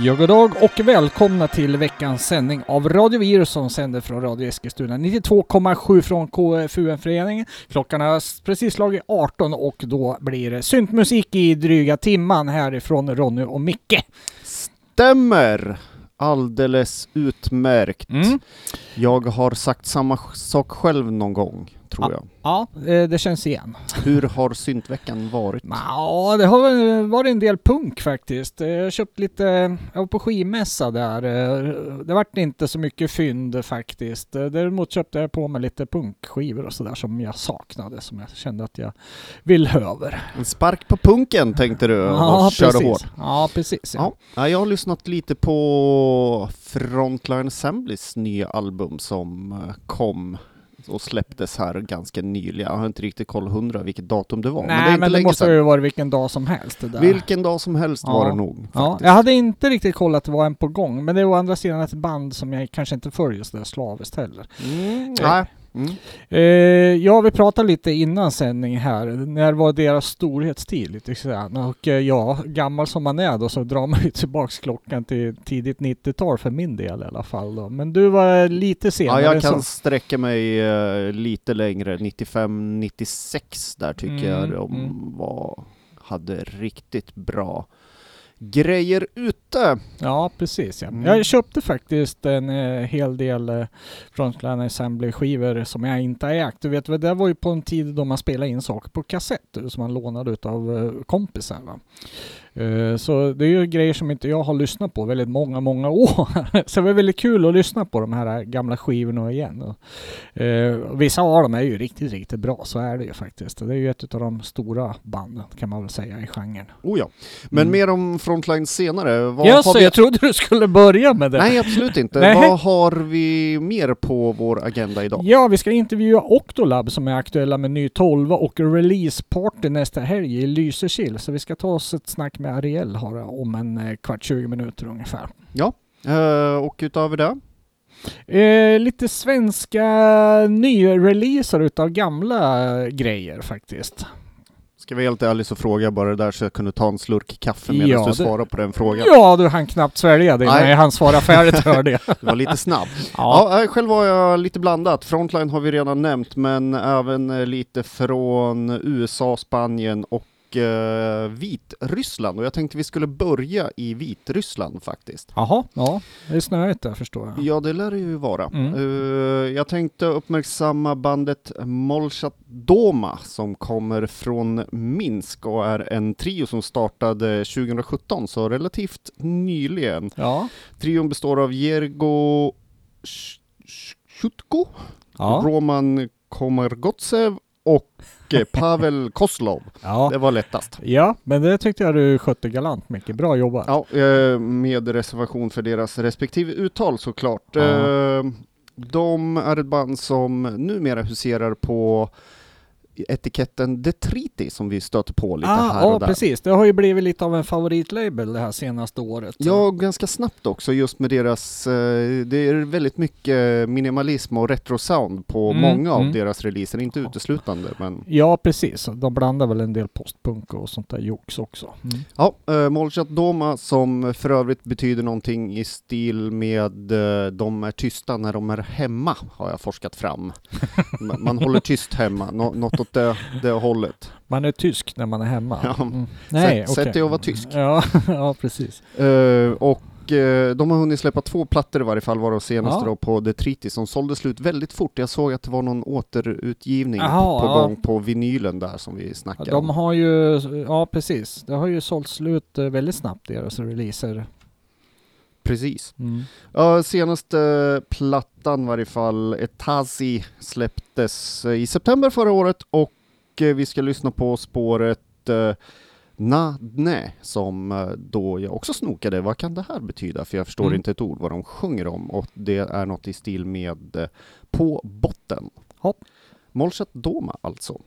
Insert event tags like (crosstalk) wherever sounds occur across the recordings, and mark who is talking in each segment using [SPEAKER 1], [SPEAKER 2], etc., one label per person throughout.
[SPEAKER 1] Ja, god dag och välkomna till veckans sändning av Radio Virus som sänder från Radio Eskilstuna 92,7 från KFUM-föreningen. Klockan har precis slagit 18 och då blir det syntmusik i dryga timman härifrån Ronny och Micke.
[SPEAKER 2] Stämmer! Alldeles utmärkt.
[SPEAKER 1] Mm.
[SPEAKER 2] Jag har sagt samma sak själv någon gång, tror jag.
[SPEAKER 1] Ja, eh, det känns igen.
[SPEAKER 2] Hur har syntveckan varit? (laughs)
[SPEAKER 1] Ja, det har varit en del punk faktiskt. Jag har köpt lite, jag var på skivmässa där. Det vart inte så mycket fynd faktiskt. Däremot köpte jag på mig lite punkskivor och sådär som jag saknade, som jag kände att jag vill över.
[SPEAKER 2] En spark på punken tänkte du och körde
[SPEAKER 1] precis.
[SPEAKER 2] hårt.
[SPEAKER 1] Ja, precis. Ja.
[SPEAKER 2] Ja. ja, jag har lyssnat lite på Frontline Assemblies nya album som eh, kom och släpptes här ganska nyligen. Jag har inte riktigt koll hundra vilket datum det var.
[SPEAKER 1] Nej,
[SPEAKER 2] men det är inte
[SPEAKER 1] men det måste
[SPEAKER 2] sedan.
[SPEAKER 1] ju vara vilken dag som helst. Det där.
[SPEAKER 2] Vilken dag som helst var
[SPEAKER 1] Ja.
[SPEAKER 2] det nog.
[SPEAKER 1] Ja, jag hade inte riktigt kollat att det var en på gång, men det är å andra sidan ett band som jag kanske inte följer sådär slaviskt heller.
[SPEAKER 2] Mm, nej. Mm.
[SPEAKER 1] Eh, ja, vi pratade lite innan sändning här. När var deras storhetstid lite grann? Och eh, ja, gammal som man är då så drar man ju tillbaks klockan till tidigt 90-tal för min del i alla fall då. Men du var lite
[SPEAKER 2] Ja,
[SPEAKER 1] senare
[SPEAKER 2] jag
[SPEAKER 1] än
[SPEAKER 2] kan
[SPEAKER 1] så.
[SPEAKER 2] sträcka mig eh, lite längre. 95-96 där tycker
[SPEAKER 1] Mm,
[SPEAKER 2] jag de
[SPEAKER 1] mm.
[SPEAKER 2] var, hade riktigt bra grejer ute.
[SPEAKER 1] Ja, precis ja.
[SPEAKER 2] Mm.
[SPEAKER 1] Jag köpte faktiskt en eh, hel del eh, Frontline Assembly-skivor som jag inte har ägt. Du vet, det var ju på en tid då man spelade in saker på kassett som man lånade utav eh, kompisar. Va? Eh, Så det är ju grejer som inte jag har lyssnat på väldigt många, många (laughs) år. Så det var väldigt kul att lyssna på de här gamla skivorna igen. Eh, vissa av dem är ju riktigt, riktigt bra, så är det ju faktiskt. Det är ju ett av de stora banden kan man väl säga i genren.
[SPEAKER 2] Oh ja. Men
[SPEAKER 1] Mm.
[SPEAKER 2] mer om Frontline senare. Vad
[SPEAKER 1] Ja, så
[SPEAKER 2] vi...
[SPEAKER 1] jag trodde du skulle börja med det.
[SPEAKER 2] Nej, absolut inte. (laughs)
[SPEAKER 1] Nej.
[SPEAKER 2] Vad har vi mer på vår agenda idag?
[SPEAKER 1] Ja, vi ska intervjua Octolab som är aktuella med ny 12 och release party nästa helg i Lysekil. Så vi ska ta oss ett snack med Ariel har om en eh, kvart, 20 minuter ungefär.
[SPEAKER 2] Eh, och utöver det?
[SPEAKER 1] Eh, lite svenska nyreleaser utav gamla grejer faktiskt.
[SPEAKER 2] Ska vi helt ärligt så frågar jag bara det där så jag kunde ta en slurk kaffe medan
[SPEAKER 1] Ja,
[SPEAKER 2] du svarar på den frågan.
[SPEAKER 1] Ja, du hann knappt svälja det när han svarade färdigt (laughs) hörde jag.
[SPEAKER 2] Det var lite snabb. (laughs)
[SPEAKER 1] Ja.
[SPEAKER 2] Ja, själv var jag lite blandat. Frontline har vi redan nämnt, men även lite från USA, Spanien och eh, Vitryssland. Och jag tänkte vi skulle börja i Vitryssland faktiskt.
[SPEAKER 1] Jaha, ja, det är snöigt där förstår jag.
[SPEAKER 2] Ja, det lär det ju vara.
[SPEAKER 1] Mm.
[SPEAKER 2] Eh, jag tänkte uppmärksamma bandet Molchat Doma som kommer från Minsk och är en trio som startade 2017, så relativt nyligen.
[SPEAKER 1] Ja,
[SPEAKER 2] Trion består av Jergo Sh- Sh- Shutko,
[SPEAKER 1] ja,
[SPEAKER 2] Roman Komargotsev och eh, Pavel Koslov.
[SPEAKER 1] ja.
[SPEAKER 2] Det var lättast.
[SPEAKER 1] Ja, men det tyckte jag du skötte galant mycket. Bra jobbat.
[SPEAKER 2] Ja, eh, med reservation för deras respektive uttal såklart.
[SPEAKER 1] Ja.
[SPEAKER 2] Eh, De är ett band som numera huserar på etiketten Detriti som vi stöter på lite
[SPEAKER 1] ah,
[SPEAKER 2] här
[SPEAKER 1] ja,
[SPEAKER 2] och där.
[SPEAKER 1] precis. Det har ju blivit lite av en favoritlabel det här senaste året.
[SPEAKER 2] Ja, ganska snabbt också just med deras, eh, det är väldigt mycket minimalism och retro-sound på
[SPEAKER 1] Mm,
[SPEAKER 2] många av
[SPEAKER 1] mm.
[SPEAKER 2] deras releaser, inte uteslutande men
[SPEAKER 1] Ja, precis. De blandar väl en del postpunk och sånt där jox också. Mm.
[SPEAKER 2] Ja, uh, Molchat Doma som för övrigt betyder någonting i stil med eh, de är tysta när de är hemma, har jag forskat fram. (laughs) Man- Man håller tyst hemma, nå- något åt (laughs) det, det hållet.
[SPEAKER 1] Man är tysk när man är hemma.
[SPEAKER 2] Ja.
[SPEAKER 1] Mm. Nej,
[SPEAKER 2] Sätt- sätt
[SPEAKER 1] okej.
[SPEAKER 2] dig att vara tysk.
[SPEAKER 1] Ja, (laughs) ja precis.
[SPEAKER 2] Eh, och eh, de har hunnit släppa två plattor i varje fall, varav senaste
[SPEAKER 1] Ja.
[SPEAKER 2] då på Detriti som sålde slut väldigt fort. Jag såg att det var någon återutgivning
[SPEAKER 1] Jaha,
[SPEAKER 2] på
[SPEAKER 1] ja.
[SPEAKER 2] gång på vinylen där som vi snackade
[SPEAKER 1] De
[SPEAKER 2] om.
[SPEAKER 1] har ju, ja precis. Det har ju sålt slut eh, väldigt snabbt deras releaser.
[SPEAKER 2] Precis.
[SPEAKER 1] Mm.
[SPEAKER 2] Ja, senaste plattan i varje fall, Etazi, släpptes eh, i september förra året och eh, vi ska lyssna på spåret eh, Nadne som eh, då jag också snokade, vad kan det här betyda? För jag förstår
[SPEAKER 1] Mm.
[SPEAKER 2] inte ett ord vad de sjunger om och det är något i stil med På botten.
[SPEAKER 1] Hopp.
[SPEAKER 2] Molchat Doma alltså.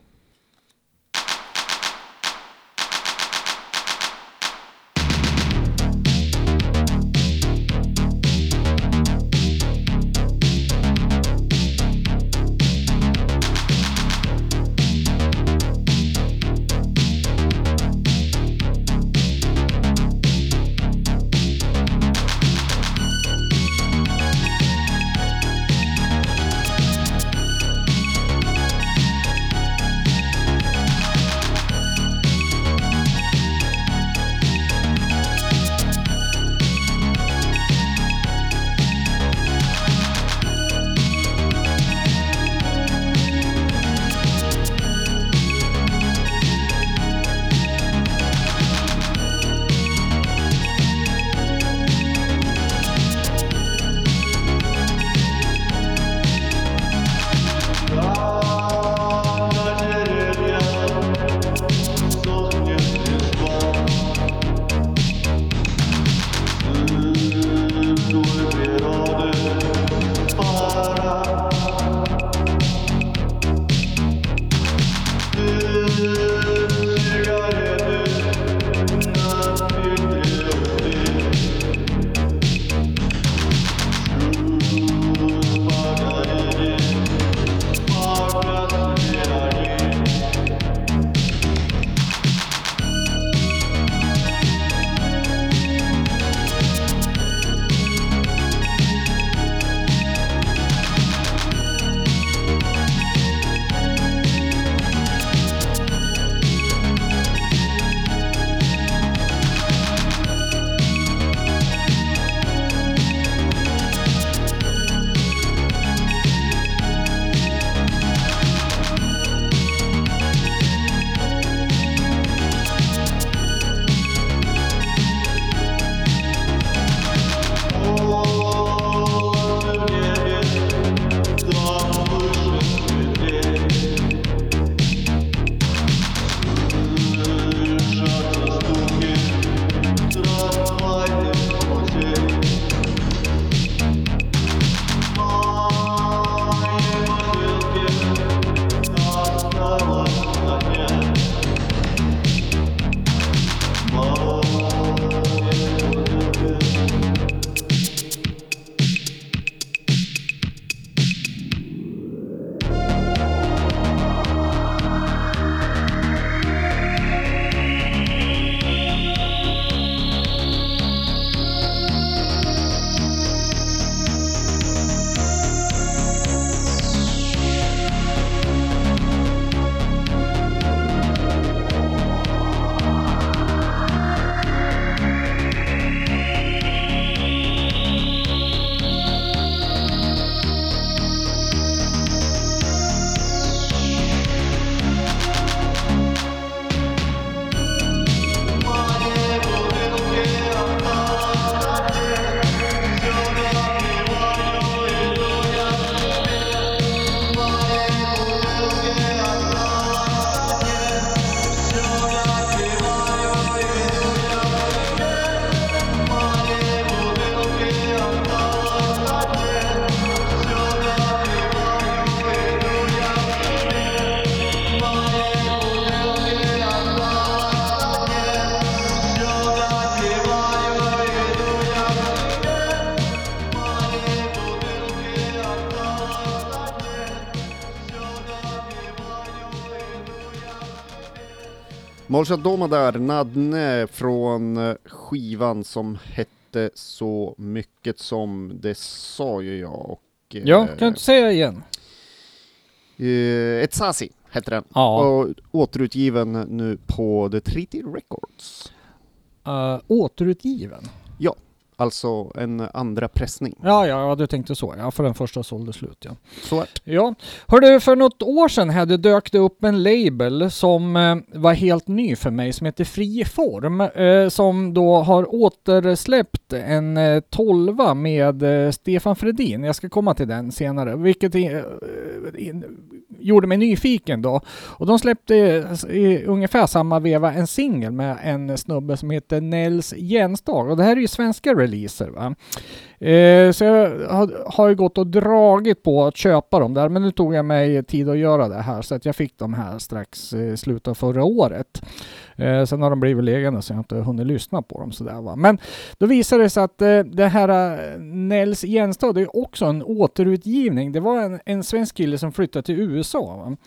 [SPEAKER 2] Molchat Doma där, Nadne från eh, skivan som hette så mycket som det sa ju jag och... eh,
[SPEAKER 1] Ja, kan du inte säga igen?
[SPEAKER 2] eh, Etsasi hette den.
[SPEAKER 1] Ja.
[SPEAKER 2] Och återutgiven nu på The Treaty Records.
[SPEAKER 1] Uh, återutgiven?
[SPEAKER 2] Alltså en andra pressning.
[SPEAKER 1] Ja, ja, ja, du tänkte så. Ja, för den första sålde slut, ja.
[SPEAKER 2] Det.
[SPEAKER 1] Ja, hörde för något år sedan hade dök det upp en label som eh, var helt ny för mig som heter Friform eh, som då har återsläppt en eh, tolva med eh, Stefan Fredin. Jag ska komma till den senare, vilket in, gjorde mig nyfiken då. Och de släppte i ungefär samma veva en singel med en snubbe som heter Nels Jensdag och det här är ju svenska releaser va. Eh, så jag har, har ju gått och dragit på att köpa dem där, men nu tog jag mig tid att göra det här så att jag fick dem här strax i slutet av förra året. Eh, sen har de blivit liggande så jag har inte hunnit lyssna på dem sådär va. Men då visade det sig att eh, det här eh, Nels Jenstad, det är också en återutgivning. Det var en, en svensk kille som flyttade till USA, va?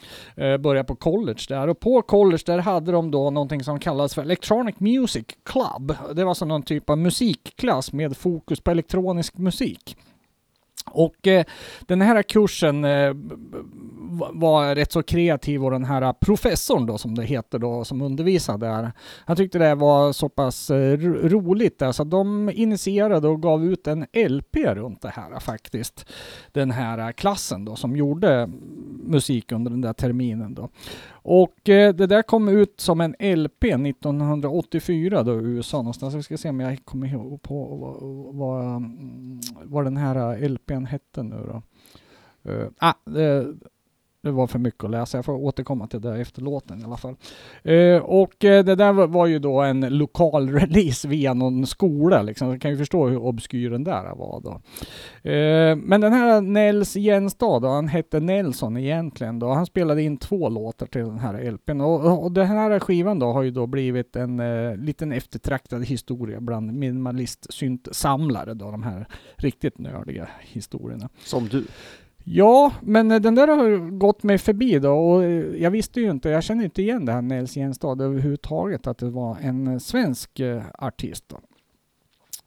[SPEAKER 1] Eh, började på college där och på college där hade de då någonting som kallas för Electronic Music Club. Det var som någon typ av musikklass med fokus på elektronisk musik. Och eh, den här kursen eh, var rätt så kreativ och den här äh, professorn då som det heter då som undervisade där. Han tyckte det var så pass äh, roligt där så de initierade och gav ut en LP runt det här äh, faktiskt. Den här klassen då som gjorde musik under den där terminen då. Och det där kom ut som en LP 1984 då i USA någonstans. Vi ska se om jag kommer ihåg på vad, vad, vad mm, den här LPn hette nu då. Uh, ah, uh, det var för mycket att läsa. Jag får återkomma till det efter låten i alla fall. Eh, och eh, det där var- ju då en lokal (laughs) release via någon skola liksom. Jag kan ju förstå hur obskyr den där var då. Eh, men den här Nels Jenstad då, han hette Nelson egentligen då. Han spelade in två låtar till den här LPn och, och den här skivan då har ju då blivit en eh, liten eftertraktad historia bland minimalist-synt-samlare då, de här riktigt nördiga historierna.
[SPEAKER 2] Som du.
[SPEAKER 1] Ja, men eh, den där har gått mig förbi då och eh, jag visste ju inte, jag känner inte igen det här Nils Jenstad överhuvudtaget att det var en eh, svensk artist. Då.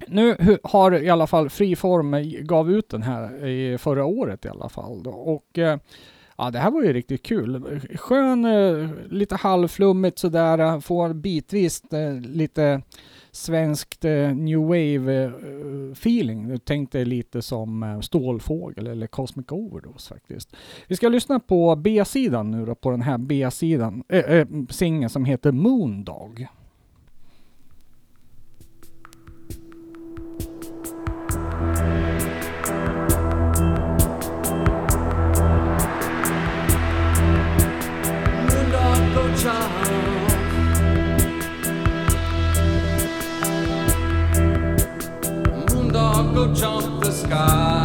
[SPEAKER 1] Nu har i alla fall Friform gav ut den här i förra året i alla fall då och Ja, det här var ju riktigt kul. Skön, lite halvflummigt sådär, får bitvis lite svenskt eh, new wave eh, feeling. Jag tänkte lite som eh, Stålfågel eller Cosmic Overdose faktiskt. Vi ska lyssna på B-sidan nu då, på den här B-sidan, äh, äh, singeln som heter Moondog.
[SPEAKER 3] Moondog jump the skies.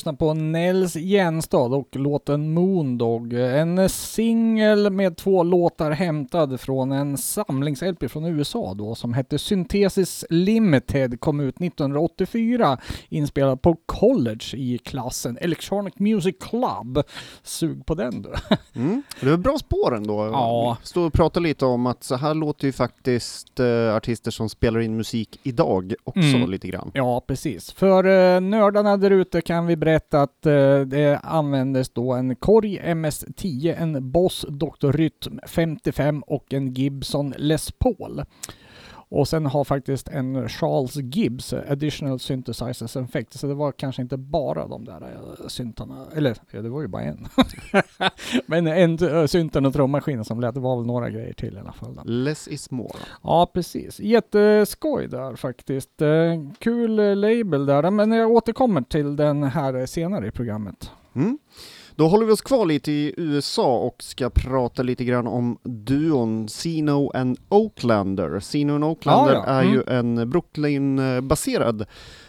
[SPEAKER 1] Lyssnar på Nels Jenstad och låten Moondog. En singel med två låtar hämtad från en samlings-LP från USA då som hette Synthesis Limited, kom ut 1984, inspelad på college i klassen Electronic Music Club. Sug på den du. (laughs)
[SPEAKER 2] Mm. Det var bra spår ändå.
[SPEAKER 1] Ja.
[SPEAKER 2] Stod och pratade lite om att så här låter ju faktiskt eh, artister som spelar in musik idag också
[SPEAKER 1] Mm.
[SPEAKER 2] lite grann.
[SPEAKER 1] Ja, precis. För eh, nördarna där ute kan vi berätta att eh, det användes då en Korg MS-10, en Boss Dr. Rytm 55 och en Gibson Les Paul. Och sen har faktiskt en Charles Gibbs eh, Additional Synthesizers Effect, så det var kanske inte bara de där eh, syntarna, eller ja, det var ju bara en. (laughs) Men en uh, synten och trummaskinen som lät, det var väl några grejer till i alla fall. Då.
[SPEAKER 2] Less is more.
[SPEAKER 1] Ja, precis. Jätteskoj där faktiskt. Eh, Kul eh, label där, men jag återkommer till den här senare i programmet.
[SPEAKER 2] Mm. Då håller vi oss kvar lite i USA och ska prata lite grann om duon Sino and Oaklander. Sino and Oaklander
[SPEAKER 1] Ja, ja.
[SPEAKER 2] är
[SPEAKER 1] Mm.
[SPEAKER 2] ju en Brooklyn-baserad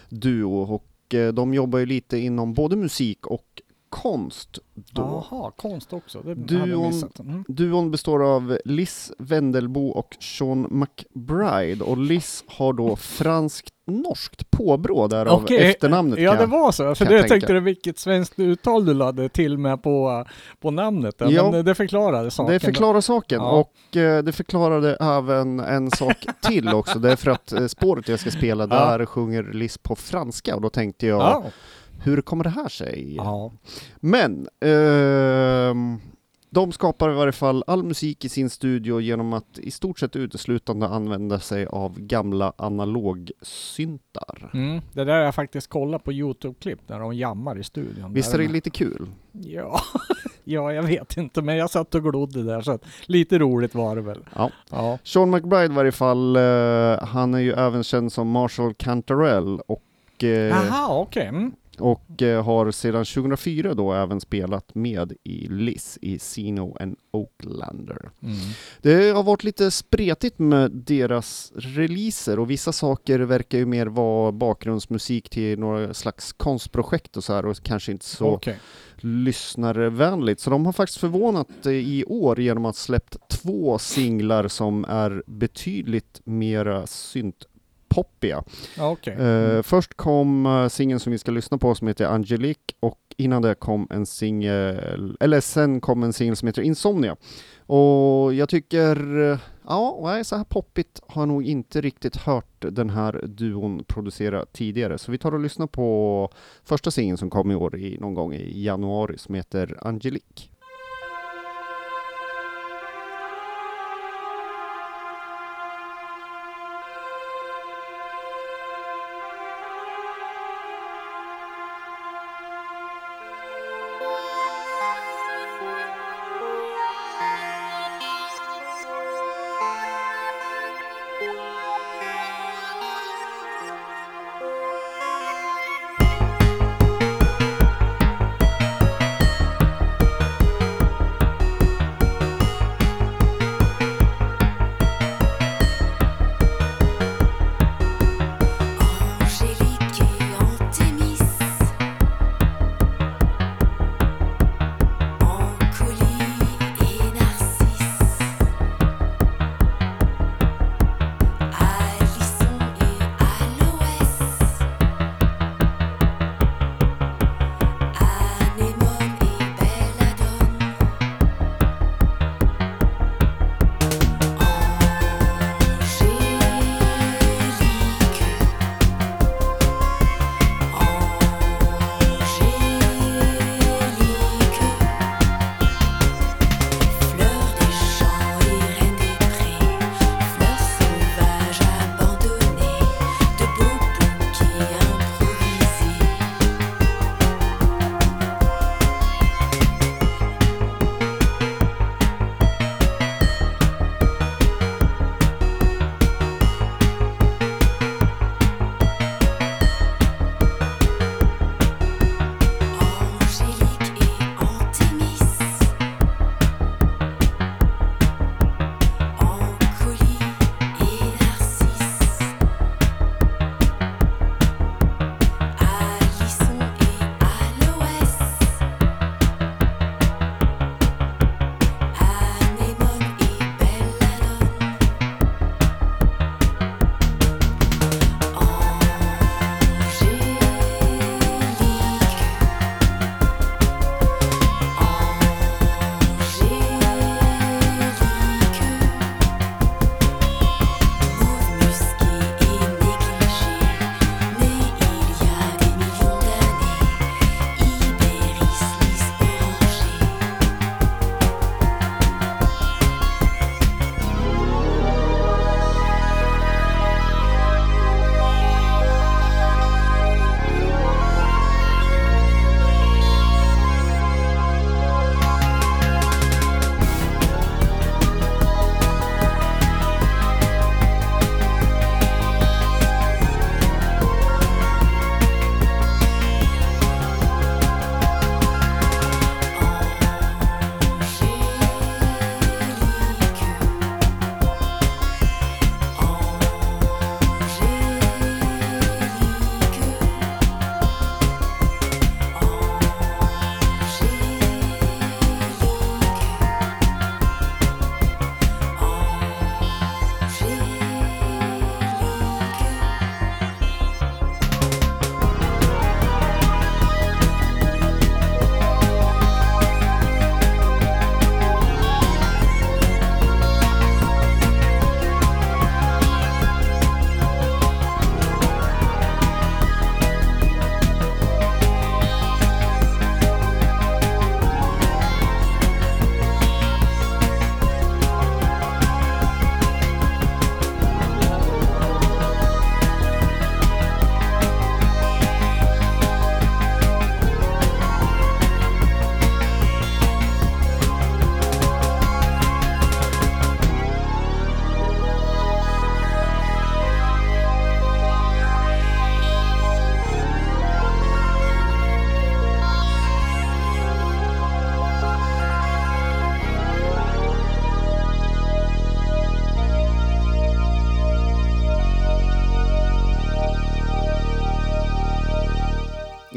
[SPEAKER 2] duo och eh, de jobbar ju lite inom både musik och konst. Då.
[SPEAKER 1] Jaha, konst också. Det
[SPEAKER 2] Duon-.
[SPEAKER 1] Mm.
[SPEAKER 2] Duon består av Liz Wendelbo och Sean McBride och Liz har då franskt-norskt påbrå därav
[SPEAKER 1] Okej,
[SPEAKER 2] efternamnet
[SPEAKER 1] Ja, det var så. För det
[SPEAKER 2] jag
[SPEAKER 1] tänkte du vilket svenskt uttal du lade till med på, på namnet.
[SPEAKER 2] Ja.
[SPEAKER 1] Men eh, det förklarade saken.
[SPEAKER 2] Det förklarar saken
[SPEAKER 1] Ja.
[SPEAKER 2] och eh, det förklarade även en sak till också. Det är för att eh, spåret jag ska spela,
[SPEAKER 1] Ja.
[SPEAKER 2] där sjunger Liz på franska och då tänkte jag,
[SPEAKER 1] Ja.
[SPEAKER 2] Hur kommer det här sig?
[SPEAKER 1] ja.
[SPEAKER 2] Men ehm, de skapar i varje fall all musik i sin studio genom att i stort sett uteslutande använda sig av gamla analogsyntar.
[SPEAKER 1] Mm. Det där har jag faktiskt kollat på Youtube-klipp när de jammar i studion.
[SPEAKER 2] Visst är det
[SPEAKER 1] de-
[SPEAKER 2] lite kul?
[SPEAKER 1] Ja. (laughs) ja, jag vet inte, men jag satt och glodde där så att lite roligt var det väl.
[SPEAKER 2] Ja.
[SPEAKER 1] Ja.
[SPEAKER 2] Sean McBride i varje fall, eh, han är ju även känd som Marshall Cantarell och eh,
[SPEAKER 1] Jaha, okej. Mm.
[SPEAKER 2] Och eh, har sedan 2004 då även spelat med i Liz i Sino and Oaklander.
[SPEAKER 1] Mm.
[SPEAKER 2] Det har varit lite spretigt med deras releaser och vissa saker verkar ju mer vara bakgrundsmusik till några slags konstprojekt och så här och kanske inte så
[SPEAKER 1] Okej.
[SPEAKER 2] lyssnarvänligt. Så de har faktiskt förvånat eh, i år genom att släppt två singlar som är betydligt mera syntpoppiga.
[SPEAKER 1] Ja, okej.
[SPEAKER 2] Eh, först kom uh, singeln som vi ska lyssna på som heter Angelique och innan det kom en singel, eller sen kom en singel som heter Insomnia. Och jag tycker, eh, ja, nej, så här poppigt har jag nog inte riktigt hört den här duon producera tidigare. Så vi tar och lyssnar på första singeln som kom i år i, någon gång i januari som heter. Angelique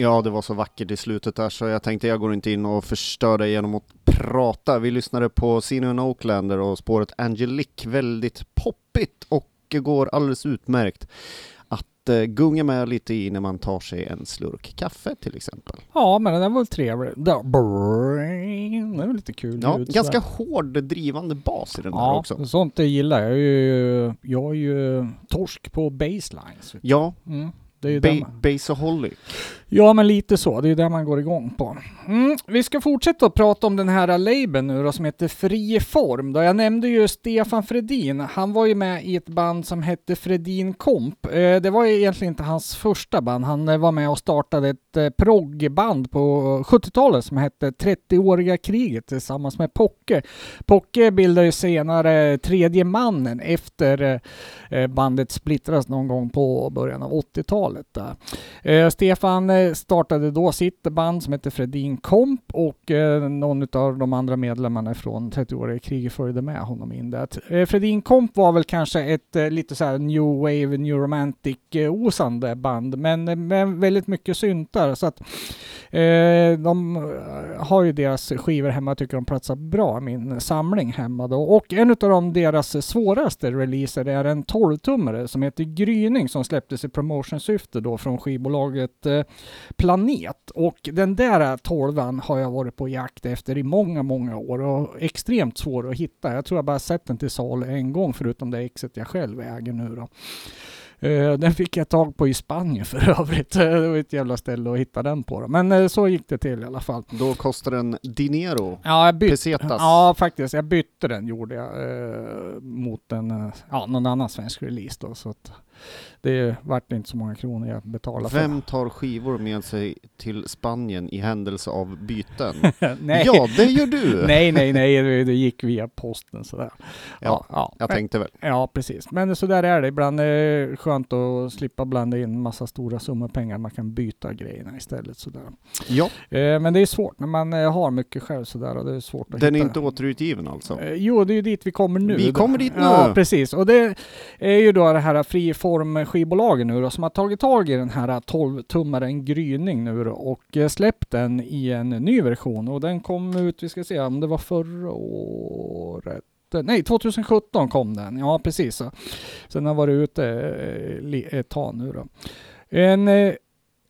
[SPEAKER 2] Ja, det var så vackert i slutet där så jag tänkte jag går inte in och förstör det genom att prata. Vi lyssnade på Sinuan Oaklander och spåret Angelique, väldigt poppigt och går alldeles utmärkt att eh, gunga med lite i när man tar sig en slurk kaffe till exempel.
[SPEAKER 1] Ja, men den var väl trevlig. Det var lite kul
[SPEAKER 2] Ja,
[SPEAKER 1] ljud,
[SPEAKER 2] ganska
[SPEAKER 1] sådär.
[SPEAKER 2] hård drivande bas i den här
[SPEAKER 1] Ja,
[SPEAKER 2] också.
[SPEAKER 1] sånt det gillar jag. Jag är ju, jag är ju torsk på baselines.
[SPEAKER 2] Ja,
[SPEAKER 1] Mm, det är ju där
[SPEAKER 2] ba-
[SPEAKER 1] man,
[SPEAKER 2] Baseaholic
[SPEAKER 1] ja, men lite så. Det är det man går igång på. Mm, vi ska fortsätta att prata om den här labeln nu då, som heter Fri Form. Då. Jag nämnde ju Stefan Fredin. Han var ju med i ett band som hette Fredin Komp. Eh, det var egentligen inte hans första band. Han eh, var med och startade ett eh, proggband på eh, 70-talet som hette 30-åriga kriget tillsammans med Pocke. Pocke bildade ju senare Tredje mannen efter eh, eh bandet splittrades någon gång på början av 80-talet. Stefan startade då sitt band som hette Fredin Komp och eh, någon av de andra medlemmarna från 30-åriga kriget följde med honom in där. Eh, Fredin Komp var väl kanske ett eh, lite så här new wave, new romantic eh, osande band men med väldigt mycket syntar så att de har ju deras skivor hemma, jag tycker de platsar bra i min samling hemma då. Och en av de deras svåraste releaser är en 12-tummare som heter Gryning som släpptes i promotionsyfte då från skivbolaget eh, Planet. Och den där 12 har jag varit på jakt efter i många, många år och extremt svår att hitta. Jag tror jag bara sett den till salu en gång förutom det exet jag själv äger nu då. Eh, Den fick jag tag på i Spanien för (laughs) övrigt. Det var ett jävla ställe att hitta den på. Då. Men eh, så gick det till i alla fall.
[SPEAKER 2] Då kostar den dinero.
[SPEAKER 1] Ja, jag bytte.
[SPEAKER 2] Pesetas.
[SPEAKER 1] Ja, faktiskt. Jag bytte den gjorde jag eh, mot en, eh, ja, någon annan svensk release då. Så att det vart inte så många kronor jag betalade för.
[SPEAKER 2] Vem tar skivor med sig till Spanien i händelse av byten? (laughs)
[SPEAKER 1] nej.
[SPEAKER 2] Ja, det gör du!
[SPEAKER 1] nej, nej, nej, det, gick via posten sådär.
[SPEAKER 2] Ja,
[SPEAKER 1] ja.
[SPEAKER 2] Jag tänkte väl.
[SPEAKER 1] Ja, precis. Men så där är det. Ibland det skönt att slippa blanda in massa stora summor pengar. Man kan byta grejerna istället sådär.
[SPEAKER 2] Ja,
[SPEAKER 1] Eh, men det är svårt när man eh, har mycket själv sådär och det är svårt att
[SPEAKER 2] den är
[SPEAKER 1] hitta.
[SPEAKER 2] inte återutgiven alltså.
[SPEAKER 1] Eh, Jo, det är ju dit vi kommer nu.
[SPEAKER 2] Vi kommer dit nu.
[SPEAKER 1] Ja, precis. Och det är ju då det här friform skivbolagen nu då som har tagit tag i den här 12-tummaren Gryning nu då och släppt den i en ny version och den kom ut, vi ska se om det var förra året. Nej, 2017 kom den. Ja, precis. Så. Så den har varit ute eh, ett tag nu då. En, eh,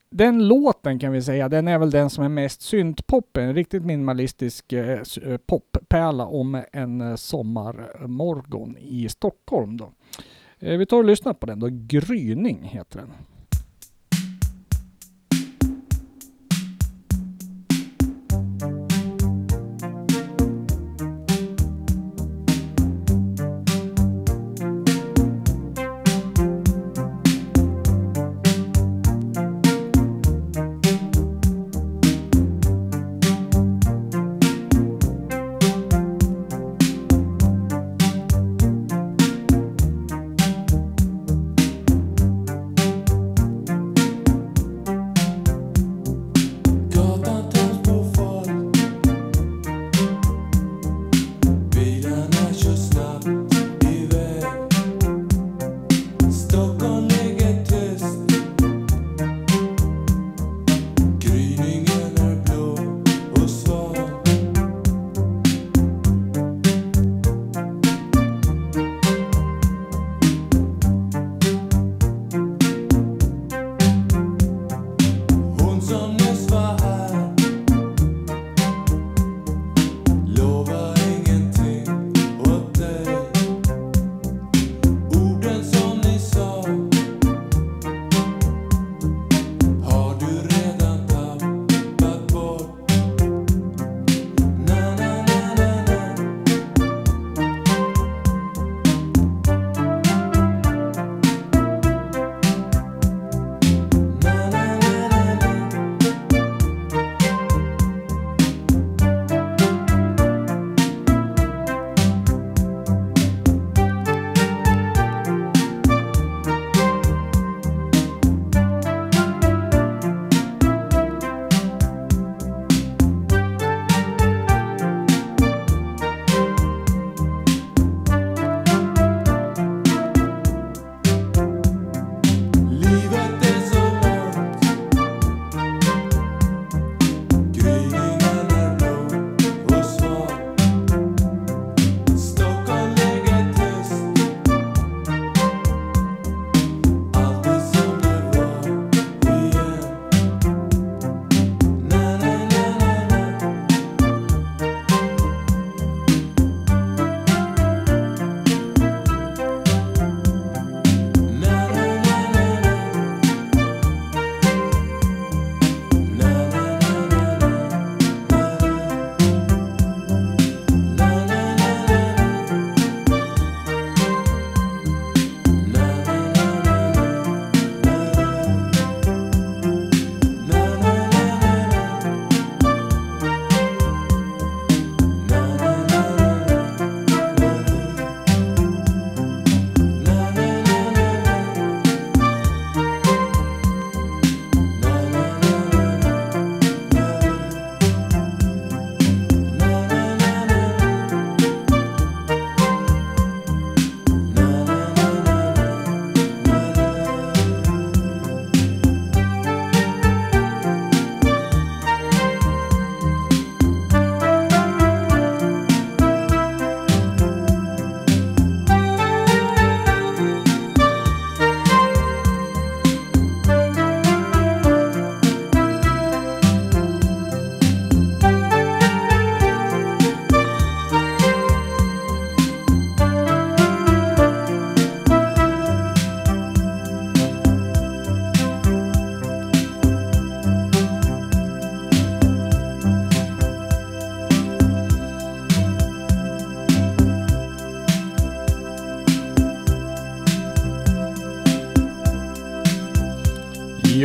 [SPEAKER 1] den låten kan vi säga, den är väl den som är mest syntpop, en riktigt minimalistisk eh, poppärla om en sommarmorgon i Stockholm då. Eh, vi tar och lyssnar på den då, Gryning heter den.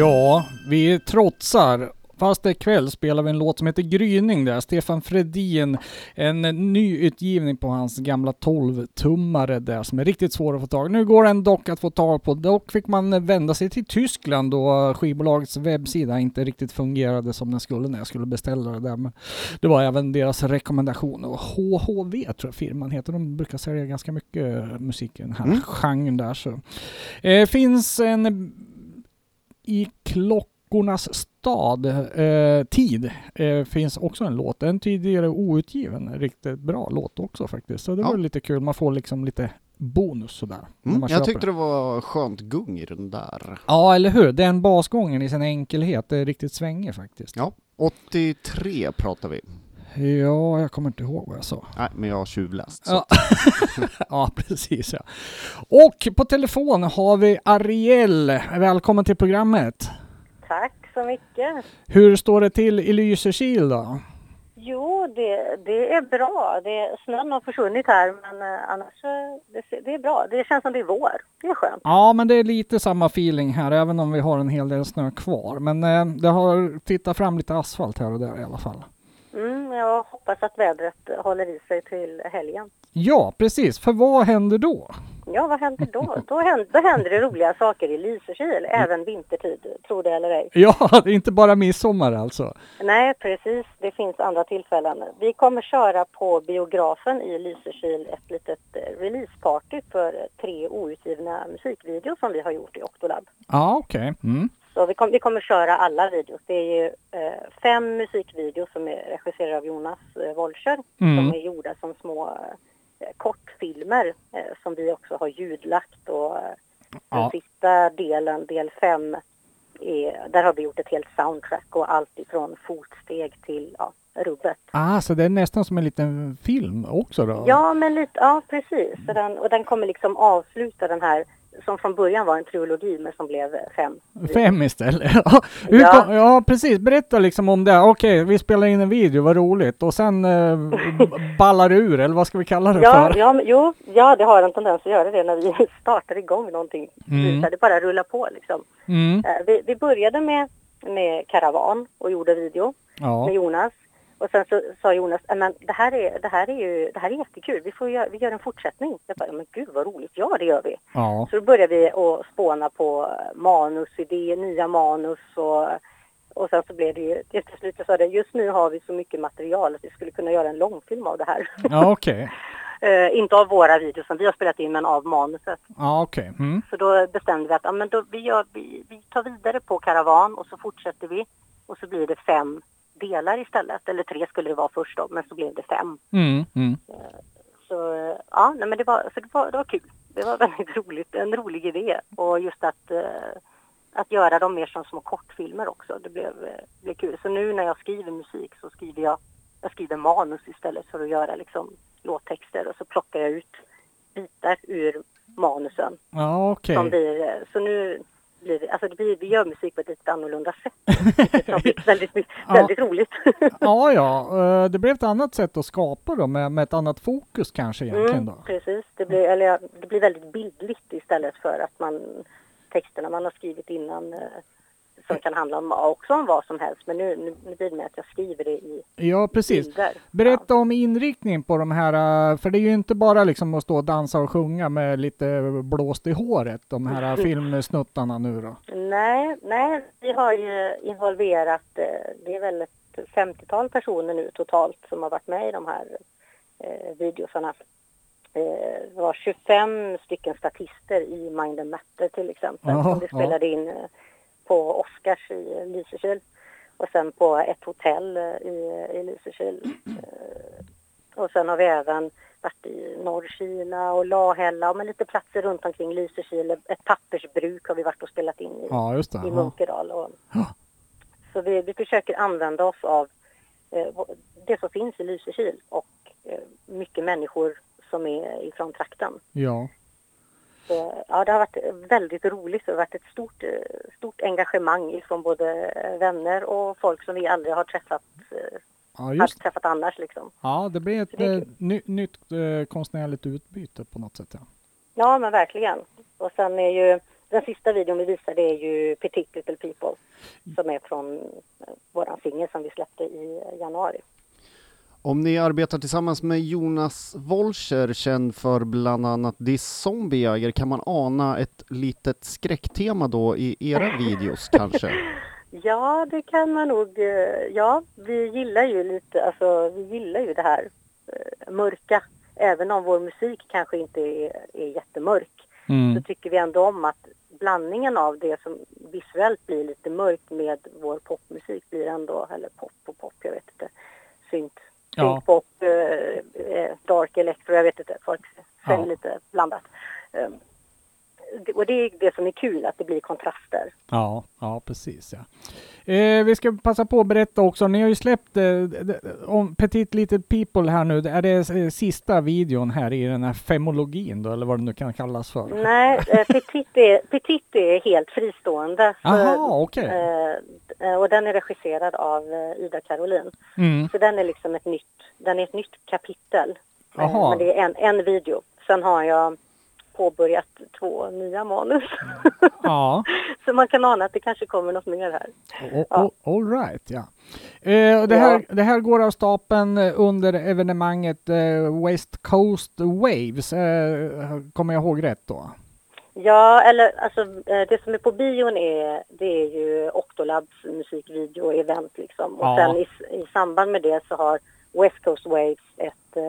[SPEAKER 1] Ja, vi trotsar. Fast det är kväll spelar vi en låt som heter Gryning där. Stefan Fredin, en ny utgivning på hans gamla 12-tummare där som är riktigt svår att få tag Nu går den dock att få tag på. Dock fick man vända sig till Tyskland då skivbolagets webbsida inte riktigt fungerade som den skulle när jag skulle beställa det där. Men det var även deras rekommendation. Och HHV tror jag firman heter. De brukar sälja ganska mycket musik i den här
[SPEAKER 2] Mm.
[SPEAKER 1] genren där. Så. Eh, finns en i klockornas stad, eh, Tid, eh, finns också en låt. En tidigare outgiven, riktigt bra låt också faktiskt. Så det
[SPEAKER 2] Ja.
[SPEAKER 1] var lite kul, man får liksom lite bonus sådär.
[SPEAKER 2] Mm, jag tyckte det var skönt gung i den där.
[SPEAKER 1] Ja, eller hur? Den basgången i sin enkelhet, det är riktigt svängig faktiskt.
[SPEAKER 2] Ja, 83 pratar vi.
[SPEAKER 1] Ja, jag kommer inte ihåg vad jag sa.
[SPEAKER 2] Nej, men jag har tjuvläst.
[SPEAKER 1] Ja. (laughs) ja, precis ja. Och på telefon har vi Ariel. Välkommen till programmet.
[SPEAKER 4] Tack så mycket.
[SPEAKER 1] Hur står det till i Lysekil då?
[SPEAKER 4] Jo, det, det är bra. Det, snön har försvunnit här, men eh, annars eh, det, det är bra. Det känns som det är vår. Det är skönt.
[SPEAKER 1] Ja, men det är lite samma feeling här, även om vi har en hel del snö kvar. Men eh, det har tittat fram lite asfalt här och där i alla fall.
[SPEAKER 4] Mm, jag hoppas att vädret håller i sig till helgen.
[SPEAKER 1] Ja, precis. För vad händer då?
[SPEAKER 4] Ja, vad händer då? Då händer, då händer det roliga saker i Lysekil, även vintertid, tro det eller ej. (laughs)
[SPEAKER 1] Ja, det är inte bara midsommar alltså.
[SPEAKER 4] Nej, precis. Det finns andra tillfällen. Vi kommer köra på biografen i Lysekil ett litet eh, releaseparty för tre outgivna musikvideos som vi har gjort i Octolab.
[SPEAKER 1] Ja, okej. Mm.
[SPEAKER 4] Så vi, kom, vi kommer köra alla videos. Det är ju eh, fem musikvideos som är regisserade av Jonas eh, Wolscher.
[SPEAKER 1] Mm.
[SPEAKER 4] Som är gjorda som små eh, kortfilmer eh, som vi också har ljudlagt. Och eh, den
[SPEAKER 1] Ja.
[SPEAKER 4] sista delen, del fem, är, där har vi gjort ett helt soundtrack och allt ifrån fotsteg till ja, rubbet.
[SPEAKER 1] Ah, så det är nästan som en liten film också då?
[SPEAKER 4] Ja, men lite, ja precis. Den, och den kommer liksom avsluta den här som från början var en trilogi men som blev fem.
[SPEAKER 1] Fem istället. (laughs) Ja, kom, ja precis. Berätta liksom om det. Okej, vi spelar in en video, vad roligt. Och sen eh, (laughs) ballar ur, eller vad ska vi kalla det
[SPEAKER 4] Ja,
[SPEAKER 1] för?
[SPEAKER 4] ja, men, jo, ja, det har en tendens att göra det när vi (laughs) startar igång någonting.
[SPEAKER 1] Mm.
[SPEAKER 4] Det bara rullar på liksom.
[SPEAKER 1] Mm.
[SPEAKER 4] Eh, Vi, vi började med, med Karavan och gjorde video
[SPEAKER 1] Ja.
[SPEAKER 4] med Jonas. Och sen så sa Jonas, "Eh, men det här är, det här är ju, det här är jättekul, vi, får göra, vi gör en fortsättning. Jag bara, "Ja, men gud vad roligt, ja det gör vi.
[SPEAKER 1] ja.
[SPEAKER 4] Så då började vi att spåna på manusidéer, nya manus och, och sen så blev det ju, till slut så sa det, just nu har vi så mycket material att vi skulle kunna göra en långfilm av det här.
[SPEAKER 1] Ja, okej. (laughs)
[SPEAKER 4] Eh, inte av våra videos som vi har spelat in, men av manuset.
[SPEAKER 1] Ja, okej. Mm.
[SPEAKER 4] Så då bestämde vi att ja, men då, vi, gör, vi, vi tar vidare på Karavan och så fortsätter vi. Och så blir det fem delar istället. Eller tre skulle det vara först då, men så blev det fem.
[SPEAKER 1] Mm. Mm.
[SPEAKER 4] Så eh, ja, nej, men det var, så det var, det var kul. Det var (laughs) väldigt roligt, en rolig idé. Och just att, eh, att göra dem mer som små kortfilmer också. Det blev, eh, blev kul. Så nu när jag skriver musik så skriver jag, jag skriver manus istället för att göra liksom låttexter. Och så plockar jag ut bitar ur manusen.
[SPEAKER 1] Ja, okej.
[SPEAKER 4] Som blir, eh, så nu blir det, alltså det blir, vi gör musik på ett lite annorlunda sätt. (laughs) Vilket har blivit väldigt,
[SPEAKER 1] Ja.
[SPEAKER 4] väldigt roligt. (laughs)
[SPEAKER 1] Ja, ja. eh, Det blev ett annat sätt att skapa då, med, med ett annat fokus kanske egentligen
[SPEAKER 4] Mm,
[SPEAKER 1] då.
[SPEAKER 4] precis. Det blir, eller, ja, det blir väldigt bildligt istället för att man texterna man har skrivit innan eh, som kan handla om, också om vad som helst. Men nu, nu, nu blir det med att jag skriver det i
[SPEAKER 1] Ja, precis.
[SPEAKER 4] bilder.
[SPEAKER 1] Berätta om inriktningen på de här, eh, för det är ju inte bara liksom att stå och dansa och sjunga med lite blåst i håret, de här (laughs) filmsnuttarna nu då.
[SPEAKER 4] Ja. Nej, nej, vi har ju involverat, eh, det är väl ett 50-tal personer nu totalt som har varit med i de här eh, videosarna. Eh, det var 25 stycken statister i Mind and Matter till exempel
[SPEAKER 1] Ja,
[SPEAKER 4] som vi
[SPEAKER 1] ja.
[SPEAKER 4] spelade in eh, på Oscars i Lysekil och sen på ett hotell eh, i, i Lysekil. Eh, och sen har vi även varit i Norrkila och Lahälla och med lite platser runt omkring Lysekil. Ett pappersbruk har vi varit och spelat in i,
[SPEAKER 1] Ja, just det.
[SPEAKER 4] i. Munkedal. Och,
[SPEAKER 1] Ja.
[SPEAKER 4] så vi, vi försöker använda oss av eh, det som finns i Lysekil och eh, mycket människor som är ifrån trakten.
[SPEAKER 1] ja.
[SPEAKER 4] Så, ja, det har varit väldigt roligt. Det har varit ett stort, eh, stort engagemang ifrån både eh, vänner och folk som vi aldrig har träffat, eh,
[SPEAKER 1] Ja, just
[SPEAKER 4] träffat annars. Liksom.
[SPEAKER 1] Ja, det blir ett
[SPEAKER 4] Det
[SPEAKER 1] eh, ny, nytt eh, konstnärligt utbyte på något sätt. Ja.
[SPEAKER 4] Ja, men verkligen. Och sen är ju den sista videon vi visade är ju Petit Little People som är från eh, våran singel som vi släppte i januari.
[SPEAKER 2] Om ni arbetar tillsammans med Jonas Wolcher, känd för bland annat This Zombiejäger, kan man ana ett litet skräcktema då i era videos kanske? (laughs)
[SPEAKER 4] Ja, det kan man nog. eh, Ja, vi gillar ju lite, alltså vi gillar ju det här eh, mörka. Även om vår musik kanske inte är, är jättemörk så
[SPEAKER 1] Mm.
[SPEAKER 4] tycker vi ändå om att blandningen av det som visuellt blir lite mörkt med vår popmusik blir ändå, eller pop och pop, jag vet inte, synt,
[SPEAKER 1] Ja.
[SPEAKER 4] syntpop, eh, eh, dark electro, jag vet inte, folk säger
[SPEAKER 1] Ja.
[SPEAKER 4] lite blandat. Um, det- och det är det som är kul, att det blir kontraster.
[SPEAKER 1] Ja, ja precis ja. Eh, vi ska passa på att berätta också, ni har ju släppt eh, om Petit Little People här nu. Är det eh, sista videon här i den här femologin då, eller vad det nu kan kallas för?
[SPEAKER 4] Nej, eh, Petit, är, Petit är helt fristående.
[SPEAKER 1] Jaha, okej.
[SPEAKER 4] eh, och den är regisserad av eh, Ida Karolin.
[SPEAKER 1] Mm.
[SPEAKER 4] Så den är liksom ett nytt, den är ett nytt kapitel. Eh,
[SPEAKER 1] Jaha.
[SPEAKER 4] Men det är en, en video. Sen har jag påbörjat två nya manus.
[SPEAKER 1] Ja, (laughs)
[SPEAKER 4] Så man kan ana att det kanske kommer något mer här.
[SPEAKER 1] o- o- all right ja. Eh, det, här, det här går av stapeln eh, under evenemanget eh, West Coast Waves. Eh, kommer jag ihåg rätt då?
[SPEAKER 4] Ja, eller alltså eh, det som är på bion är, det är ju Octolabs musikvideo-event liksom. Och
[SPEAKER 1] Ja.
[SPEAKER 4] sen i, i samband med det så har West Coast Waves ett eh,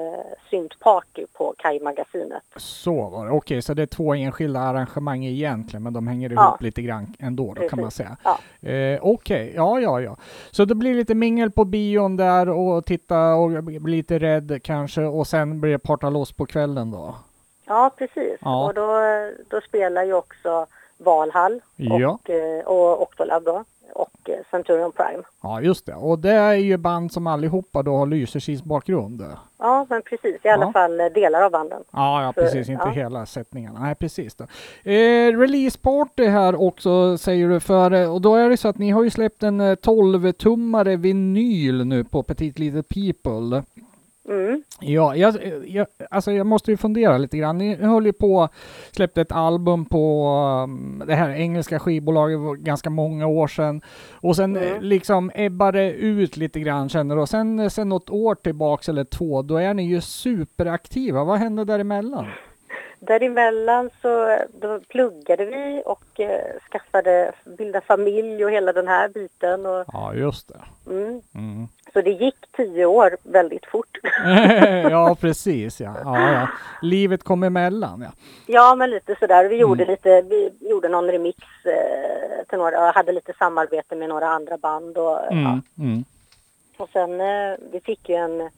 [SPEAKER 4] syntparty på Kaj-magasinet.
[SPEAKER 1] Så var det. Okej, så det är två enskilda arrangemang egentligen, men de hänger ihop
[SPEAKER 4] Ja.
[SPEAKER 1] lite grann ändå då, kan man säga.
[SPEAKER 4] Ja.
[SPEAKER 1] Eh, Okej, ja, ja, ja. Så det blir lite mingel på bion där och titta och bli lite rädd kanske och sen blir det parta loss på kvällen då.
[SPEAKER 4] Ja, precis.
[SPEAKER 1] Ja.
[SPEAKER 4] Och då, då spelar ju också Valhall
[SPEAKER 1] Ja.
[SPEAKER 4] och, eh, och Octolab då och eh, Centurion Prime.
[SPEAKER 1] Ja, just det. Och det är ju band som allihopa då har Lysekils bakgrund.
[SPEAKER 4] Ja, men precis. I alla
[SPEAKER 1] Ja.
[SPEAKER 4] fall eh, delar av banden.
[SPEAKER 1] Ja, ja precis. Inte
[SPEAKER 4] ja.
[SPEAKER 1] hela sättningarna. Nej, precis. Då. Eh, release party här också säger du för eh, och då är det så att ni har ju släppt en eh, 12-tummare vinyl nu på Petit Little People.
[SPEAKER 4] Mm.
[SPEAKER 1] Ja, jag, jag, alltså jag måste ju fundera lite grann. Ni höll ju på släppte ett album på um, det här engelska skivbolaget för ganska många år sedan. Och sen
[SPEAKER 4] Mm.
[SPEAKER 1] eh, liksom ebbade ut lite grann känner du. Och sen, eh, sen något år tillbaks eller två, då är ni ju superaktiva. Vad hände däremellan?
[SPEAKER 4] Däremellan så då pluggade vi och eh, skaffade, bildade familj och hela den här biten. Och,
[SPEAKER 1] Ja, just det.
[SPEAKER 4] mm. Så det gick tio år väldigt fort. (laughs)
[SPEAKER 1] ja, (laughs) precis ja. ja, ja. Livet kom emellan ja.
[SPEAKER 4] ja, men lite sådär. Vi gjorde
[SPEAKER 1] Mm.
[SPEAKER 4] lite, vi gjorde någon remix eh, till några, hade lite samarbete med några andra band och ja.
[SPEAKER 1] Mm. Mm.
[SPEAKER 4] Och sen, eh, vi fick ju en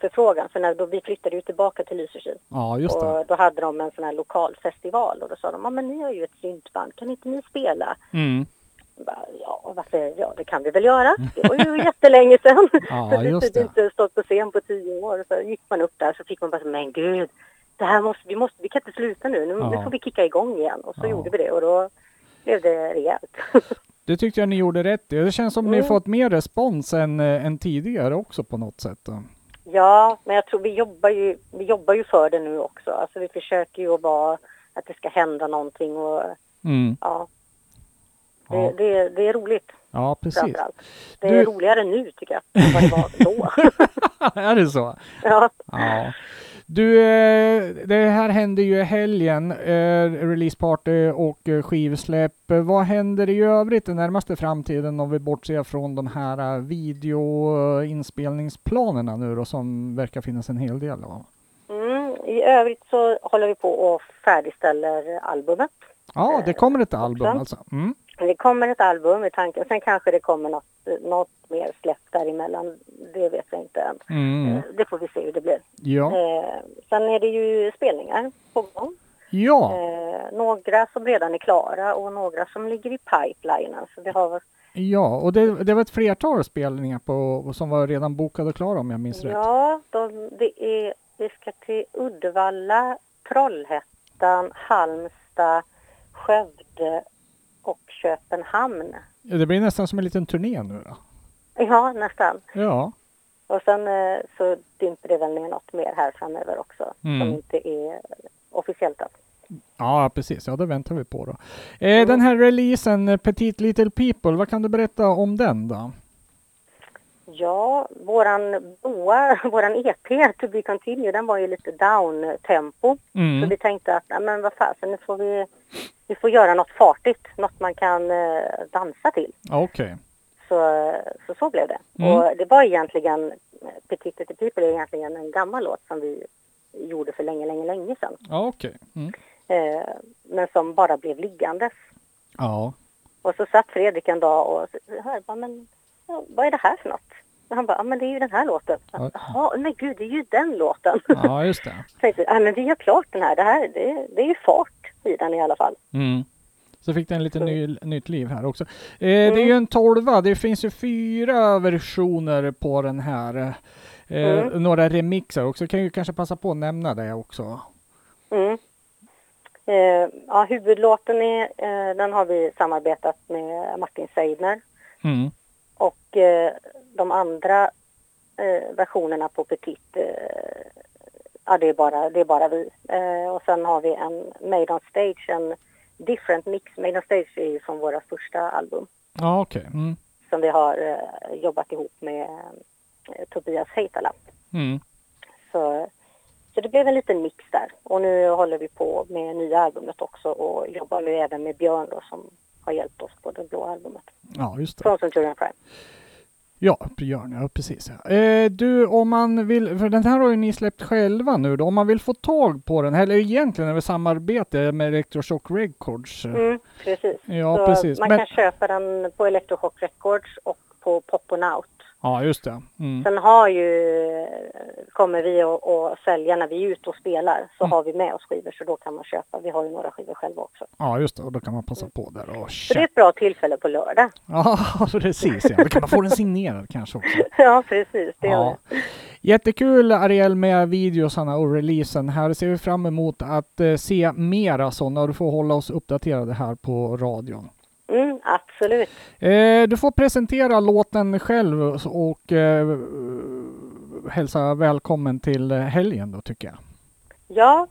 [SPEAKER 4] förfrågan, för när, då vi flyttade ju tillbaka till Lysekil.
[SPEAKER 1] Ja, just det.
[SPEAKER 4] Och då hade de en sån här lokal festival och då sa de, ja men ni har ju ett syntband, kan inte ni spela?
[SPEAKER 1] Mm.
[SPEAKER 4] Bara, ja, varför? Ja, det kan vi väl göra. Det var ju (laughs) jättelänge sedan.
[SPEAKER 1] Ja, (laughs) just
[SPEAKER 4] hade
[SPEAKER 1] det.
[SPEAKER 4] inte stått på scen på tio år. Så gick man upp där så fick man bara, men gud, det här måste, vi måste, vi kan inte sluta nu. Nu,
[SPEAKER 1] Ja.
[SPEAKER 4] nu får vi kicka igång igen. Och så
[SPEAKER 1] Ja.
[SPEAKER 4] gjorde vi det och då blev det rejält. (laughs)
[SPEAKER 1] Det tyckte jag ni gjorde rätt i. Det känns som ni
[SPEAKER 4] Mm.
[SPEAKER 1] fått mer respons än, eh, än tidigare också på något sätt. då.
[SPEAKER 4] Ja, men jag tror vi jobbar ju, vi jobbar ju för det nu också. Alltså vi försöker ju att vara, att det ska hända någonting och
[SPEAKER 1] Mm.
[SPEAKER 4] ja. Det,
[SPEAKER 1] Ja.
[SPEAKER 4] det, det är roligt
[SPEAKER 1] Ja, precis.
[SPEAKER 4] Det
[SPEAKER 1] Du-
[SPEAKER 4] är roligare nu tycker jag, än vad det var då. (laughs)
[SPEAKER 1] är det så?
[SPEAKER 4] ja.
[SPEAKER 1] Ja. Du, eh, det här händer ju i helgen, eh, releaseparty och eh, skivsläpp. Vad händer i övrigt den närmaste framtiden om vi bortser från de här videoinspelningsplanerna nu då som verkar finnas en hel del av?
[SPEAKER 4] Mm, I övrigt så håller vi på och färdigställer albumet.
[SPEAKER 1] Ja, det kommer ett album
[SPEAKER 4] också.
[SPEAKER 1] alltså. Mm.
[SPEAKER 4] Det kommer ett album i tanken. Sen kanske det kommer något, något mer släpp däremellan. Det vet jag inte än.
[SPEAKER 1] Mm.
[SPEAKER 4] Eh, Det får vi se hur det blir.
[SPEAKER 1] Ja.
[SPEAKER 4] Eh, sen är det ju spelningar på gång.
[SPEAKER 1] Ja.
[SPEAKER 4] Eh, några som redan är klara och några som ligger i pipelinen. Så vi har,
[SPEAKER 1] Ja, och det, det var ett flertal spelningar på, som var redan bokade och klara om jag minns rätt.
[SPEAKER 4] ja, de, det är, vi ska till Uddevalla, Trollhättan, Halmstad, Skövde och Köpenhamn.
[SPEAKER 1] Det blir nästan som en liten turné nu då.
[SPEAKER 4] Ja, nästan.
[SPEAKER 1] Ja.
[SPEAKER 4] Och sen eh, så dimper det väl ner något mer här framöver också
[SPEAKER 1] Mm.
[SPEAKER 4] som inte är officiellt än.
[SPEAKER 1] Ja, precis. Ja, det väntar vi på då. Eh, Den här releasen, eh, Petite Little People, vad kan du berätta om den då?
[SPEAKER 4] Ja, våran boa, (laughs) våran EP, To Be Continued, den var ju lite down-tempo. Så
[SPEAKER 1] Mm.
[SPEAKER 4] vi tänkte att, nej men vad fasen, nu får vi, vi får göra något fartigt, något man kan eh, dansa till.
[SPEAKER 1] Okej.
[SPEAKER 4] Så, så så blev det.
[SPEAKER 1] Mm.
[SPEAKER 4] Och det var egentligen, Petit Petit People är egentligen en gammal låt som vi gjorde för länge, länge, länge sedan.
[SPEAKER 1] Ja, okej. Mm.
[SPEAKER 4] Eh, men som bara blev liggandes.
[SPEAKER 1] Ja.
[SPEAKER 4] Och så satt Fredrik en dag och så hörde men vad är det här för något? Han bara, ja men det är ju den här låten.
[SPEAKER 1] Ja.
[SPEAKER 4] Jaha, men gud det är ju den låten.
[SPEAKER 1] ja, just det. (laughs)
[SPEAKER 4] Tänkte ja men vi har klart den här, det här, det, det är ju fart i den i alla fall.
[SPEAKER 1] Mm. Så fick den lite ny, nytt liv här också. Eh, Det är ju en tolva. Det finns ju fyra versioner på den här. Eh,
[SPEAKER 4] Mm.
[SPEAKER 1] Några remixer också. Kan ju kanske passa på att nämna det också.
[SPEAKER 4] Mm. Eh, ja, huvudlåten är, eh, den har vi samarbetat med Martin Seidner.
[SPEAKER 1] Mm.
[SPEAKER 4] Och eh, de andra eh, versionerna på Petit, eh, ja det är bara, det är bara vi. Eh, och sen har vi en Made on Stage, en different mix. Made on Stage är ju från våra första album
[SPEAKER 1] Ja, okej. Mm.
[SPEAKER 4] som vi har eh, jobbat ihop med eh, Tobias Heitala.
[SPEAKER 1] Mm.
[SPEAKER 4] Så, så det blev en liten mix där. Och nu håller vi på med nya albumet också och jobbar nu även med Björn då, som har hjälpt oss på det blå albumet.
[SPEAKER 1] Ja, just det.
[SPEAKER 4] Från Centurion Prime.
[SPEAKER 1] Ja, Björn, ja precis. Eh, du, om man vill, för den här har ju ni släppt själva nu då, om man vill få tag på den, eller egentligen är det samarbete med Electroshock Records. eh,
[SPEAKER 4] Mm, precis.
[SPEAKER 1] Ja,
[SPEAKER 4] så
[SPEAKER 1] precis.
[SPEAKER 4] Man
[SPEAKER 1] Men-
[SPEAKER 4] kan köpa den på Electrochock Records och på Poponaut.
[SPEAKER 1] Ja, just det. Mm.
[SPEAKER 4] Sen har ju, kommer vi att, sälja när vi är ute och spelar så
[SPEAKER 1] Mm.
[SPEAKER 4] har vi med oss skivor så då kan man köpa. Vi har ju några skivor själva också.
[SPEAKER 1] Ja, just det. Och då kan man passa på där och
[SPEAKER 4] Så det är
[SPEAKER 1] köpa.
[SPEAKER 4] ett bra tillfälle på lördag.
[SPEAKER 1] Ja, (laughs) precis. Ja. Då kan man få den signerad kanske också. (laughs)
[SPEAKER 4] ja, precis. Det
[SPEAKER 1] Ja.
[SPEAKER 4] ja.
[SPEAKER 1] Jättekul Ariel med videosarna och releasen. Här ser vi fram emot att eh, se mera sådana och du får hålla oss uppdaterade här på radion.
[SPEAKER 4] Mm, absolut.
[SPEAKER 1] Eh, du får presentera låten själv och eh, hälsa välkommen till helgen då tycker jag.
[SPEAKER 4] Ja,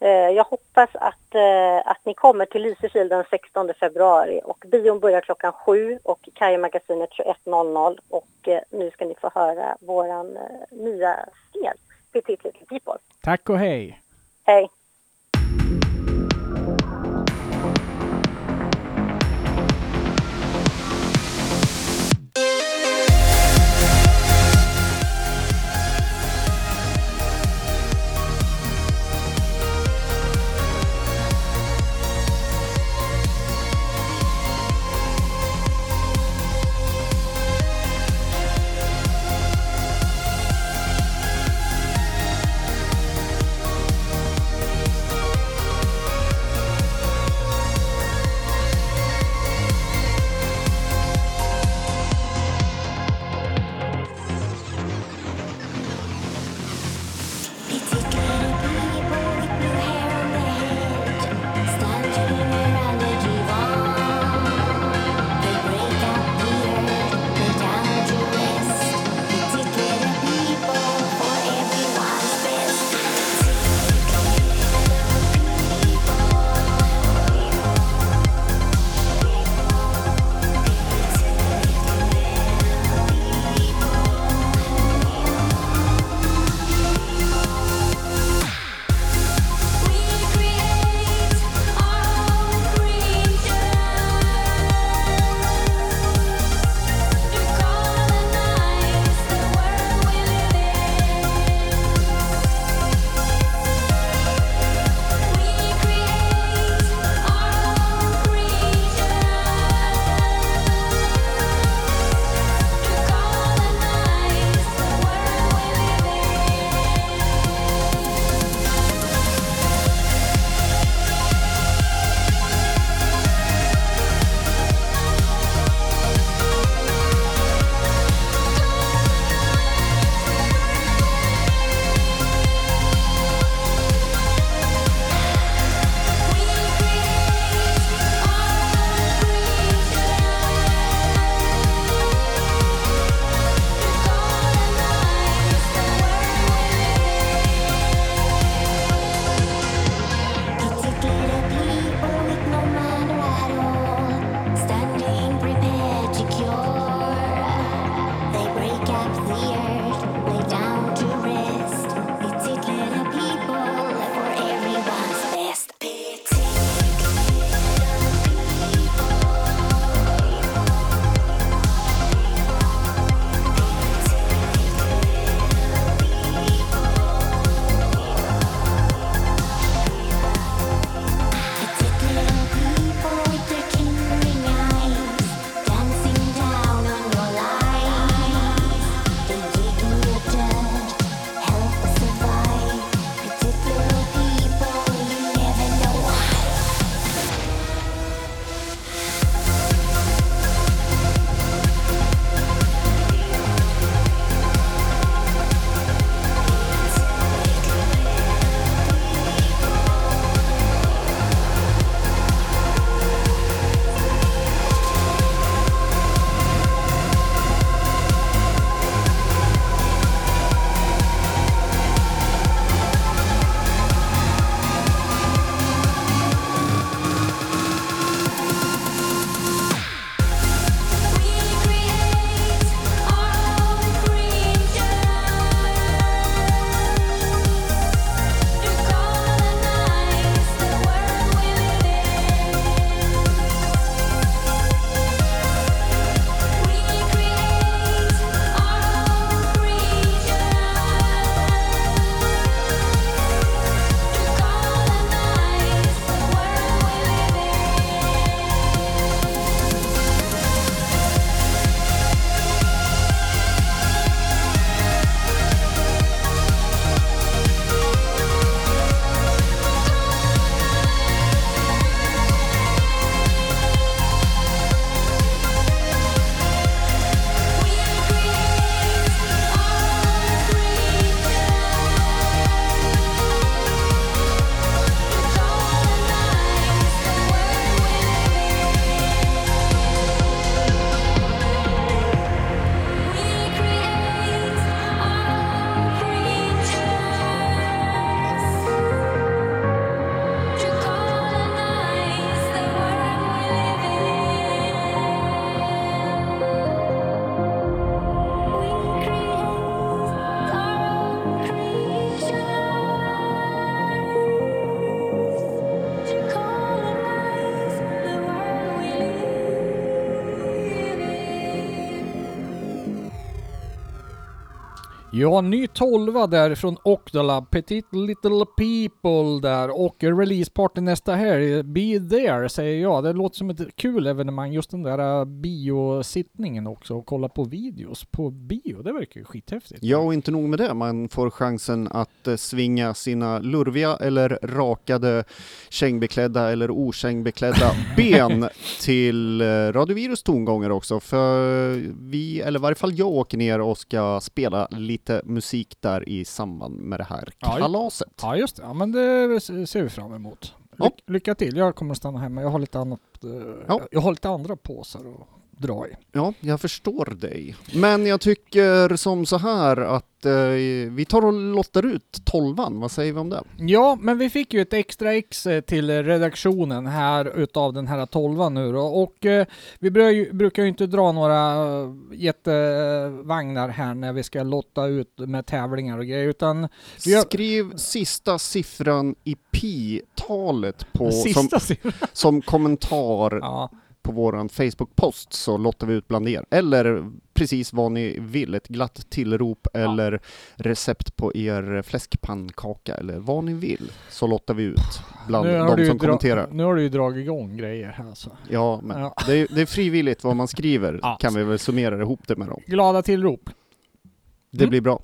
[SPEAKER 4] eh, jag hoppas att, eh, att ni kommer till Lysekil den 16 februari och bion börjar klockan 7 och Kaja-magasinet 21.00 och eh, nu ska ni få höra våran eh, nya singel, Petit Little People.
[SPEAKER 1] Tack och hej!
[SPEAKER 4] Hej!
[SPEAKER 1] Ja, ny tolva där från Octolab, Petit Little People där och releaseparty nästa helg. Be there säger jag. Det låter som ett kul evenemang just den där äh, biosittningen också och kolla på videos på bio. Det verkar ju skithäftigt.
[SPEAKER 2] Ja, och inte nog med det, man får chansen att eh, svinga sina lurviga eller rakade kängbeklädda eller okängbeklädda (laughs) ben till eh, Radiovirus tongångar också, för vi, eller i varje fall jag åker ner och ska spela lite musik där i samband med det här kalaset.
[SPEAKER 1] Ja just det, ja, men det ser vi fram emot. Ly- Lycka till, jag kommer att stanna hemma. Jag har lite annat, eh,
[SPEAKER 2] Ja.
[SPEAKER 1] jag har lite andra påsar att dra i.
[SPEAKER 2] Ja, jag förstår dig. Men jag tycker som så här att eh, vi tar och lottar ut tolvan, vad säger vi om det?
[SPEAKER 1] Ja, men vi fick ju ett extra ex eh, till redaktionen här utav den här tolvan nu då. Och eh, vi brukar ju, brukar ju inte dra några eh, jättevagnar här när vi ska lotta ut med tävlingar och grejer, utan gör-
[SPEAKER 2] Skriv sista siffran i pi-talet på, som,
[SPEAKER 1] sista siffran.
[SPEAKER 2] som kommentar
[SPEAKER 1] Ja.
[SPEAKER 2] På våran Facebook-post så lottar vi ut bland er. Eller precis vad ni vill, ett glatt tillrop eller recept på er fläskpannkaka eller vad ni vill. Så lottar vi ut bland
[SPEAKER 1] Nu
[SPEAKER 2] de som kommenterar.
[SPEAKER 1] nu har du ju dragit igång grejer här alltså.
[SPEAKER 2] Ja, men
[SPEAKER 1] Ja.
[SPEAKER 2] Det, är, det är frivilligt vad man skriver, (laughs)
[SPEAKER 1] Ja.
[SPEAKER 2] kan vi väl summera ihop det med dem.
[SPEAKER 1] Glada tillrop.
[SPEAKER 2] Det
[SPEAKER 1] Mm.
[SPEAKER 2] blir bra.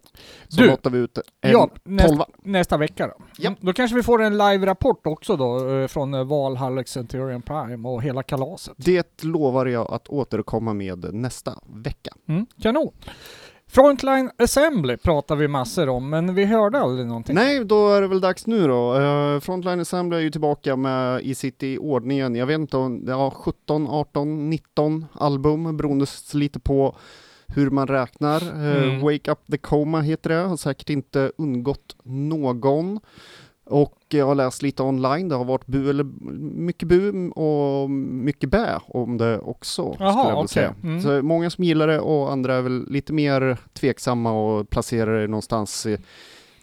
[SPEAKER 2] Så
[SPEAKER 1] Du,
[SPEAKER 2] lottar vi ut en
[SPEAKER 1] Ja, nästa,
[SPEAKER 2] tolva.
[SPEAKER 1] nästa vecka då.
[SPEAKER 2] Ja.
[SPEAKER 1] Mm, Då kanske vi får en live-rapport också då eh, från eh, Valhall Centurion Prime och hela kalaset.
[SPEAKER 2] Det lovar jag att återkomma med nästa vecka.
[SPEAKER 1] Mm, kanon! Frontline Assembly pratar vi massor om, men vi hörde aldrig någonting.
[SPEAKER 2] Nej, då är det väl dags nu då. Uh, Frontline Assembly är ju tillbaka med i sitt i ordningen, jag vet inte om, ja 17, 18, 19 album beroende lite på hur man räknar. Eh,
[SPEAKER 1] Mm.
[SPEAKER 2] Wake Up The Coma heter det, har säkert inte undgått någon. Och jag har läst lite online, det har varit bu eller mycket bu och mycket bä om det också. Skulle jag
[SPEAKER 1] okej.
[SPEAKER 2] säga.
[SPEAKER 1] Mm.
[SPEAKER 2] Så många som gillar det och andra är väl lite mer tveksamma och placerar det någonstans i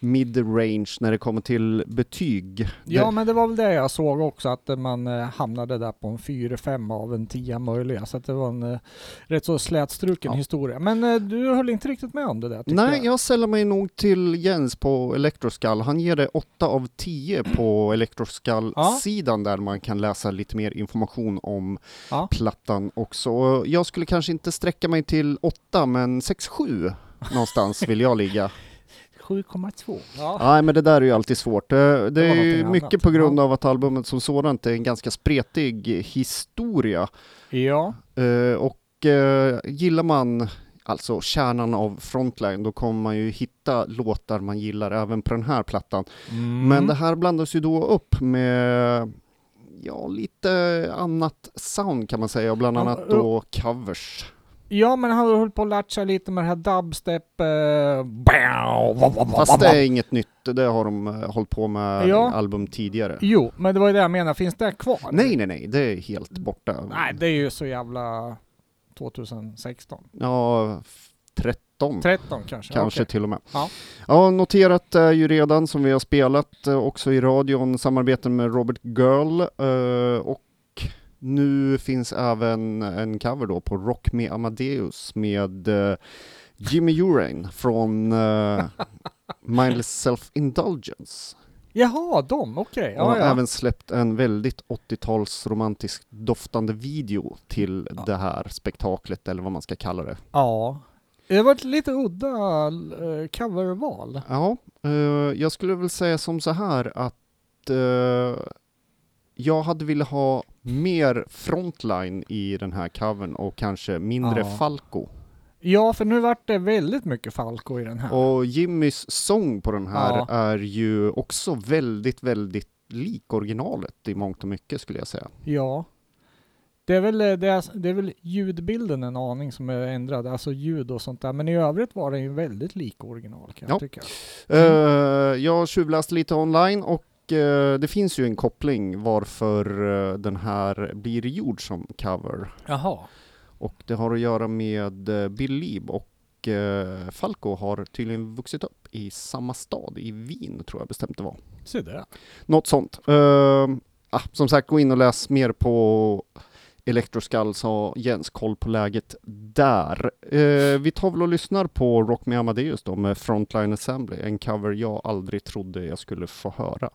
[SPEAKER 2] mid-range när det kommer till betyg.
[SPEAKER 1] Ja, men det var väl det jag såg också, att man eh, hamnade där på en 4-5 av en 10 möjliga. Så att det var en eh, rätt så slätstruken
[SPEAKER 2] Ja.
[SPEAKER 1] historia. Men eh, du höll inte riktigt med om det där
[SPEAKER 2] nej,
[SPEAKER 1] jag.
[SPEAKER 2] jag sällar mig nog till Jens på Electroskull. Han ger det 8 av 10 på (clears throat) Electroskull-sidan där man kan läsa lite mer information om
[SPEAKER 1] Ja.
[SPEAKER 2] plattan också. Jag skulle kanske inte sträcka mig till 8, men 6-7 någonstans vill jag ligga. (laughs)
[SPEAKER 1] 7,2. Ja.
[SPEAKER 2] Nej, men det där är ju alltid svårt. Det, det
[SPEAKER 1] var
[SPEAKER 2] är ju mycket
[SPEAKER 1] annat.
[SPEAKER 2] på grund av att albumet som sådant är en ganska spretig historia.
[SPEAKER 1] ja.
[SPEAKER 2] Eh, och eh, gillar man alltså kärnan av Frontline, då kommer man ju hitta låtar man gillar även på den här plattan.
[SPEAKER 1] Mm.
[SPEAKER 2] Men det här blandas ju då upp med ja, lite annat sound kan man säga, och bland annat då covers.
[SPEAKER 1] Ja, men han höll på att latcha lite med det här dubstep... Eh,
[SPEAKER 2] Fast det är inget nytt, det har de eh, hållit på med
[SPEAKER 1] Ja.
[SPEAKER 2] album tidigare.
[SPEAKER 1] Jo, men det var ju det jag menade. Finns det kvar?
[SPEAKER 2] Nej, nej, nej, det är helt borta.
[SPEAKER 1] Nej, det är ju så jävla 2016.
[SPEAKER 2] Ja, f- 13
[SPEAKER 1] 13 kanske?
[SPEAKER 2] kanske
[SPEAKER 1] Okej.
[SPEAKER 2] till och med.
[SPEAKER 1] Ja.
[SPEAKER 2] Ja, noterat är ju redan som vi har spelat eh, också i radion samarbeten med Robert Girl eh, och nu finns även en cover då på Rock Me Amadeus med eh, Jimmy Urain från uh, (laughs) Mindless Self-Indulgence.
[SPEAKER 1] Jaha, de, okej.
[SPEAKER 2] Har
[SPEAKER 1] Ja, ja.
[SPEAKER 2] även släppt en väldigt 80-tals romantisk doftande video till
[SPEAKER 1] Ja.
[SPEAKER 2] det här spektaklet eller vad man ska kalla det.
[SPEAKER 1] ja. Det var ett lite udda eh, coverval.
[SPEAKER 2] Ja, jag skulle väl säga som så här att jag hade velat ha mer frontline i den här covern och kanske mindre
[SPEAKER 1] Ja.
[SPEAKER 2] Falco.
[SPEAKER 1] Ja, för nu vart det väldigt mycket Falco i den här.
[SPEAKER 2] Och Jimmys sång på den här
[SPEAKER 1] Ja.
[SPEAKER 2] är ju också väldigt, väldigt lik originalet i mångt och mycket skulle jag säga.
[SPEAKER 1] Ja. Det är, väl, eh, det, är, det är väl ljudbilden en aning som är ändrad, alltså ljud och sånt där. Men i övrigt var den ju väldigt lik original kan
[SPEAKER 2] Ja.
[SPEAKER 1] jag tycka.
[SPEAKER 2] Eh, jag har tjuvläst lite online och det finns ju en koppling varför eh, den här blir gjord som cover.
[SPEAKER 1] Jaha.
[SPEAKER 2] Och det har att göra med eh, Bill Lieb och eh, Falco har tydligen vuxit upp i samma stad, i Wien tror jag bestämt det var.
[SPEAKER 1] Se där.
[SPEAKER 2] Något sånt. Ah, som sagt, gå in och läs mer på
[SPEAKER 5] Electroskull sa Jens, koll på läget där. Eh, vi tar väl och lyssnar på Rock Me Amadeus då med Frontline Assembly, en cover jag aldrig trodde jag skulle få höra.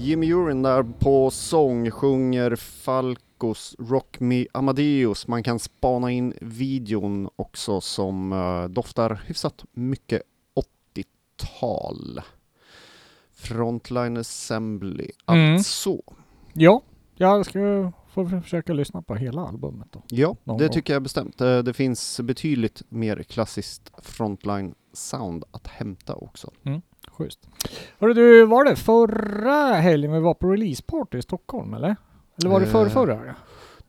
[SPEAKER 5] Jimmy Urin där på sång sjunger Falcos Rock Me Amadeus. Man kan spana in videon också som eh, doftar hyfsat mycket 80-tal. Frontline Assembly,
[SPEAKER 1] Mm.
[SPEAKER 5] alltså.
[SPEAKER 1] Ja, jag ska få försöka lyssna på hela albumet då.
[SPEAKER 5] Ja,
[SPEAKER 1] Någon
[SPEAKER 5] det
[SPEAKER 1] gång.
[SPEAKER 5] tycker jag bestämt. Eh, Det finns betydligt mer klassiskt Frontline sound att hämta också.
[SPEAKER 1] Schysst. Hörru du, var det förra helgen vi var på releaseparty i Stockholm eller? Eller var det
[SPEAKER 5] Eh.
[SPEAKER 1] förra, förra?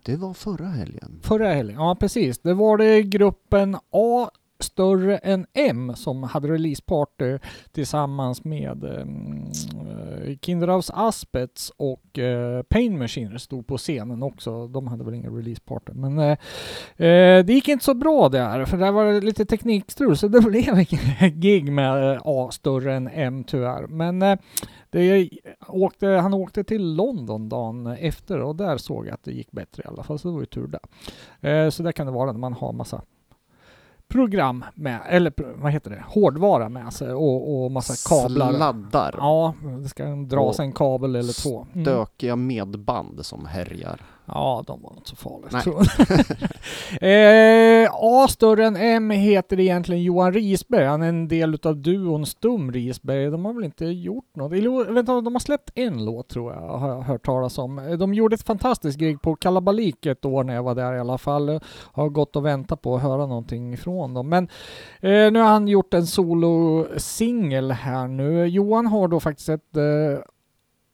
[SPEAKER 5] Det var förra helgen.
[SPEAKER 1] Förra helgen, ja precis. Det var det gruppen A Större än M som hade releaseparty tillsammans med ehm, eh, Kinderhouse Aspets och eh, Pain Machine stod på scenen också. De hade väl ingen releaseparty men eh, eh, det gick inte så bra där för där var det lite teknikstrul så det (laughs) blev ingen gig med eh, A större än M tyvärr. Men eh, det åkte, han åkte till London dagen efter och där såg jag att det gick bättre i alla fall, så det var ju tur där. Eh, så där kan det vara när man har massa program med, eller vad heter det, hårdvara med sig och, och massa kablar.
[SPEAKER 2] Sladdar.
[SPEAKER 1] Ja, det ska dras
[SPEAKER 2] Och
[SPEAKER 1] en kabel eller två. Mm.
[SPEAKER 2] Stökiga medband som härjar.
[SPEAKER 1] Ja, de var inte så farliga
[SPEAKER 2] Nej.
[SPEAKER 1] tror jag. (laughs) eh, A större än M heter egentligen Johan Risberg. Han är en del utav duon Stum Risberg. De har väl inte gjort något. Eller, vänta, de har släppt en låt tror jag, har jag hört talas om. De gjorde ett fantastiskt gig på Kalabalik ett år när jag var där i alla fall. Har gått och väntat på att höra någonting ifrån dem. Men eh, nu har han gjort en solosingel här nu. Johan har då faktiskt ett eh,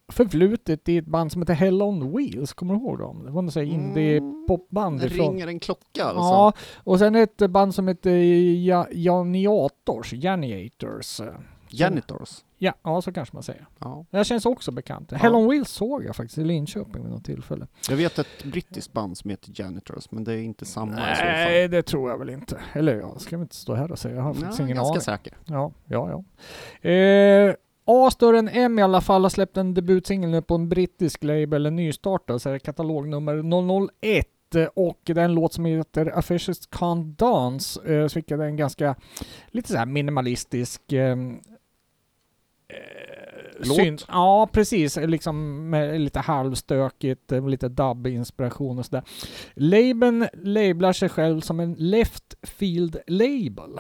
[SPEAKER 1] förflutet i ett band som heter Hell on Wheels, kommer du ihåg dem? Det var något sånt indie-popband
[SPEAKER 2] Det
[SPEAKER 1] ifrån...
[SPEAKER 2] ringer en klocka alltså.
[SPEAKER 1] Ja, och sen ett band som heter ja, Janiators, Janiators.
[SPEAKER 2] Janitors.
[SPEAKER 1] Ja, ja, så kanske man säger.
[SPEAKER 2] Ja.
[SPEAKER 1] Det känns också bekant. Hell on Wheels såg jag faktiskt i Linköping vid något tillfälle.
[SPEAKER 2] Jag vet ett brittiskt band som heter Janitors, men det är inte samma i så fall.
[SPEAKER 1] Nej, det tror jag väl inte. Eller ja, ska vi inte stå här och säga. Jag har faktiskt
[SPEAKER 2] Nej,
[SPEAKER 1] ingen
[SPEAKER 2] ganska
[SPEAKER 1] aning.
[SPEAKER 2] säker.
[SPEAKER 1] Ja, ja, ja. Eh, A större än M i alla fall har släppt en debutsingel nu på en brittisk label, en nystartad, så är det katalognummer 001 och det är en låt som heter Fishes Can't Dance, eh, fick jag en ganska lite så här minimalistisk ehm, eh,
[SPEAKER 2] Låt?
[SPEAKER 1] syn- Ja, precis. Liksom med lite halvstökigt, eh, lite dubb-inspiration och sådär. Labeln lablar sig själv som en left field label.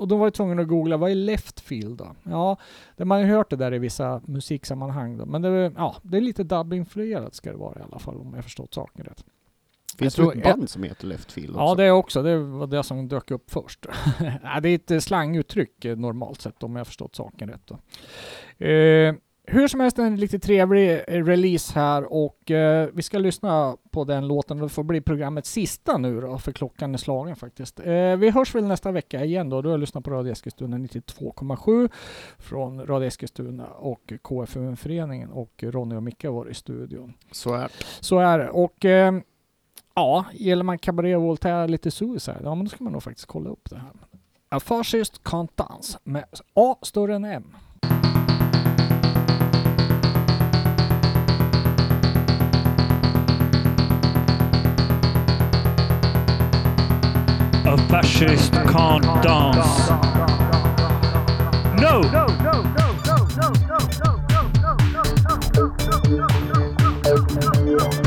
[SPEAKER 1] Och då var jag tvungen att googla, vad är left field då? Ja, det man har hört det där i vissa musiksammanhang då. Men det, är- ja, det är lite dubb-influerat ska det vara i alla fall om jag förstått saken rätt.
[SPEAKER 2] Finns
[SPEAKER 1] Jag
[SPEAKER 2] det ett band som heter Left Field också?
[SPEAKER 1] Ja, det är också. Det var det som dök upp först. (laughs) det är ett slanguttryck eh, normalt sett om jag förstått saken rätt. Eh, hur som helst en riktigt trevlig eh, release här och eh, vi ska lyssna på den låten och det får bli programmets sista nu då, för klockan är slagen faktiskt. Eh, vi hörs väl nästa vecka igen då. Du har lyssnat på Radio Eskilstuna 92,7 från Radio Eskilstuna och KFUM-föreningen och Ronny och Micke var i studion.
[SPEAKER 2] Så är det.
[SPEAKER 1] Så är det. Och eh, ja, gillar man Cabaret Voltaire lite Suicide, ja men då ska man nog faktiskt kolla upp det här. A Fascist Can't Dance med A större än M.
[SPEAKER 6] A fascist can't dance. No! They